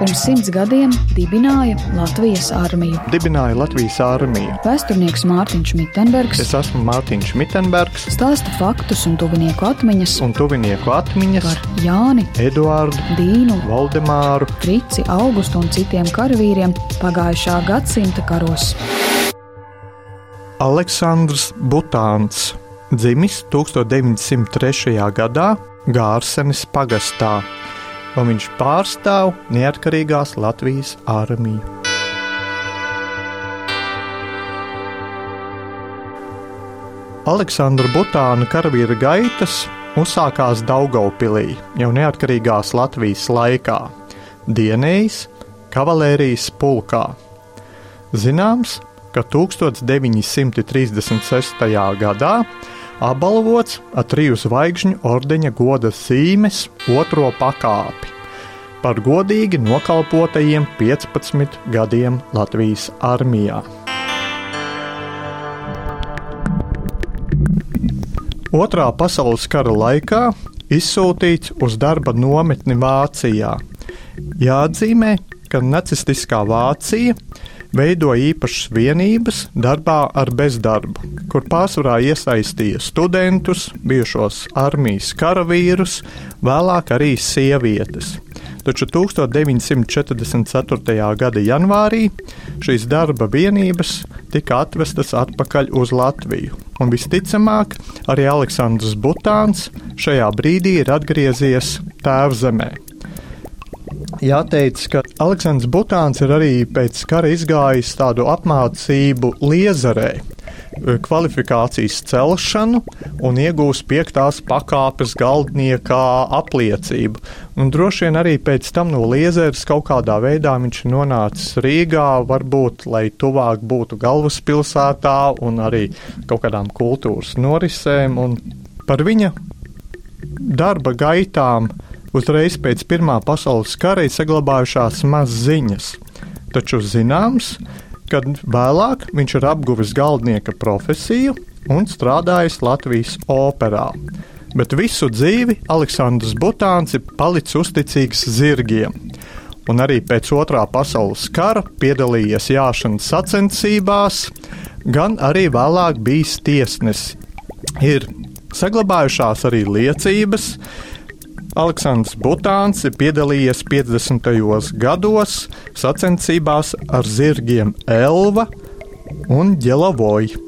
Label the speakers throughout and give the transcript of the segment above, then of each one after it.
Speaker 1: pirms simts gadiem dibināja Latvijas armiju.
Speaker 2: Dibināja Latvijas armiju.
Speaker 1: Vēsturnieks Mārtiņš Mitenbergs
Speaker 2: Es esmu Mārtiņš Mitenbergs
Speaker 1: stāsta faktus un tuvinieku atmiņas
Speaker 2: un tuvinieku atmiņas
Speaker 1: par Jāni,
Speaker 2: Eduārdu,
Speaker 1: Dīnu,
Speaker 2: Valdemāru,
Speaker 1: Frici, Augustu un citiem karavīriem pagājušā gadsimta karos.
Speaker 2: Aleksandrs Butāns, dzimis 1903. gadā Gārsenes pagastā, un viņš pārstāv neatkarīgās Latvijas armiju. Aleksandra Butāna karavīra gaitas uzsākās Daugaupilī jau neatkarīgās Latvijas laikā, dienējs kavalērijas pulkā. Zināms, ka 1936. gadā apbalvots ar triju zvaigžņu ordeņa goda zīmes otro pakāpi par godīgi nokalpotajiem 15 gadiem Latvijas armijā. Otrā pasaules kara laikā izsūtīts uz darba nometni Vācijā. Jāatzīmē, ka nacistiskā Vācija veido īpašas vienības darbā ar bezdarbu, kur pārsvarā iesaistīja studentus, bijušos armijas karavīrus, vēlāk arī sievietes. Taču 1944. gada janvārī šīs darba vienības tika atvestas atpakaļ uz Latviju, un visticamāk arī Aleksandrs Butāns šajā brīdī ir atgriezies tēvzemē. Jāteic, ka Aleksandrs Butāns ir arī pēc kara izgājis tādu apmācību liezarē, kvalifikācijas celšanu un iegūst piektās pakāpes galdniekā apliecību. Un droši vien arī pēc tam no Liezeres kaut kādā veidā viņš nonācis Rīgā, varbūt, lai tuvāk būtu galvaspilsētā un arī kaut kādām kultūras norisēm. Un par viņa darba gaitām uzreiz pēc Pirmā pasaules kara ir saglabājušās maz ziņas. Taču zināms, kad vēlāk viņš ir apguvis galdnieka profesiju un strādājis Latvijas operā. Bet visu dzīvi Aleksandrs Butāns ir palicis uzticīgs zirgiem. Un arī pēc otrā pasaules kara piedalījies jāšanas sacensībās, gan arī vēlāk bijis tiesnesis. Ir saglabājušās arī liecības, Aleksandrs Butāns ir piedalījies 50. gados sacensībās ar zirgiem Elva un Ģelavoja.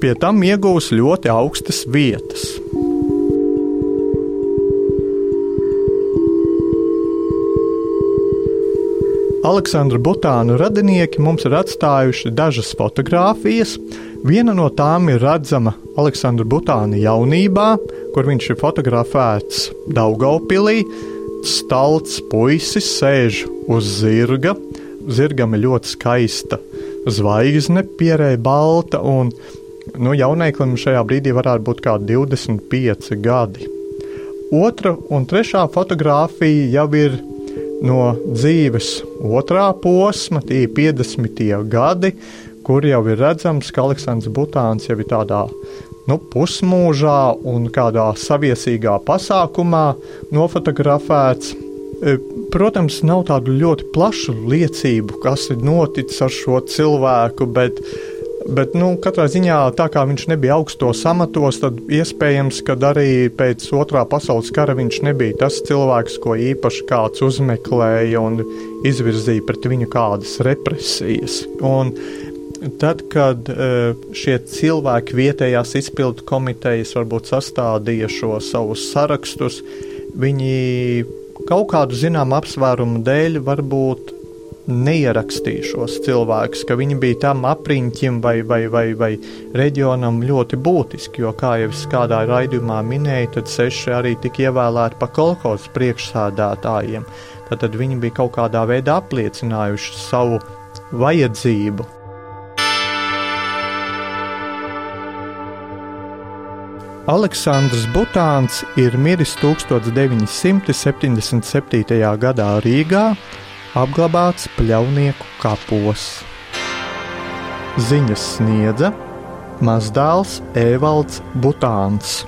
Speaker 2: Pie tam iegūs ļoti augstas vietas. Aleksandra Butāna radinieki mums ir atstājuši dažas fotogrāfijas. Viena no tām ir redzama Aleksandra Butāna jaunībā, kur viņš ir fotografēts Daugaupilī. Stalts puisis sēž uz zirga. Zirgam ir ļoti skaista zvaigzne, pierēja balta, un nu, jauneklim šajā brīdī varētu būt kā 25 gadi. Otra un trešā fotografija jau ir no dzīves otrā posma, tie ir 50. gadi, kur jau ir redzams, ka Aleksandrs Butāns jau ir tādā nu, pusmūžā un kādā saviesīgā pasākumā nofotografēts. E, Protams, nav tādu ļoti plašu liecību, kas ir noticis ar šo cilvēku, bet Bet, nu, katrā ziņā, tā kā viņš nebija augstos amatos, tad iespējams, ka arī pēc otrā pasaules kara viņš nebija tas cilvēks, ko īpaši kāds uzmeklēja un izvirzīja pret viņu kādas represijas. Un tad, kad e, šie cilvēki vietējās izpildu komitejas varbūt sastādīja šo savus sarakstus, viņi kaut kādu zināmu apsvērumu dēļ varbūt neierakstīja šos cilvēkus, ka viņi bija tam apriņķim vai, vai, vai, vai reģionam ļoti būtiski, jo, kā jau es kādā raidījumā minēju, tad seši arī tika ievēlēti pa kolekcijas priekšsādātājiem. Tad viņi bija kaut kādā veidā apliecinājuši savu vajadzību. Aleksandrs Butāns ir miris 1977. gadā Rīgā, apglabāts pļaunieku kapos. Ziņas sniedza mazdēls Evalds Butāns.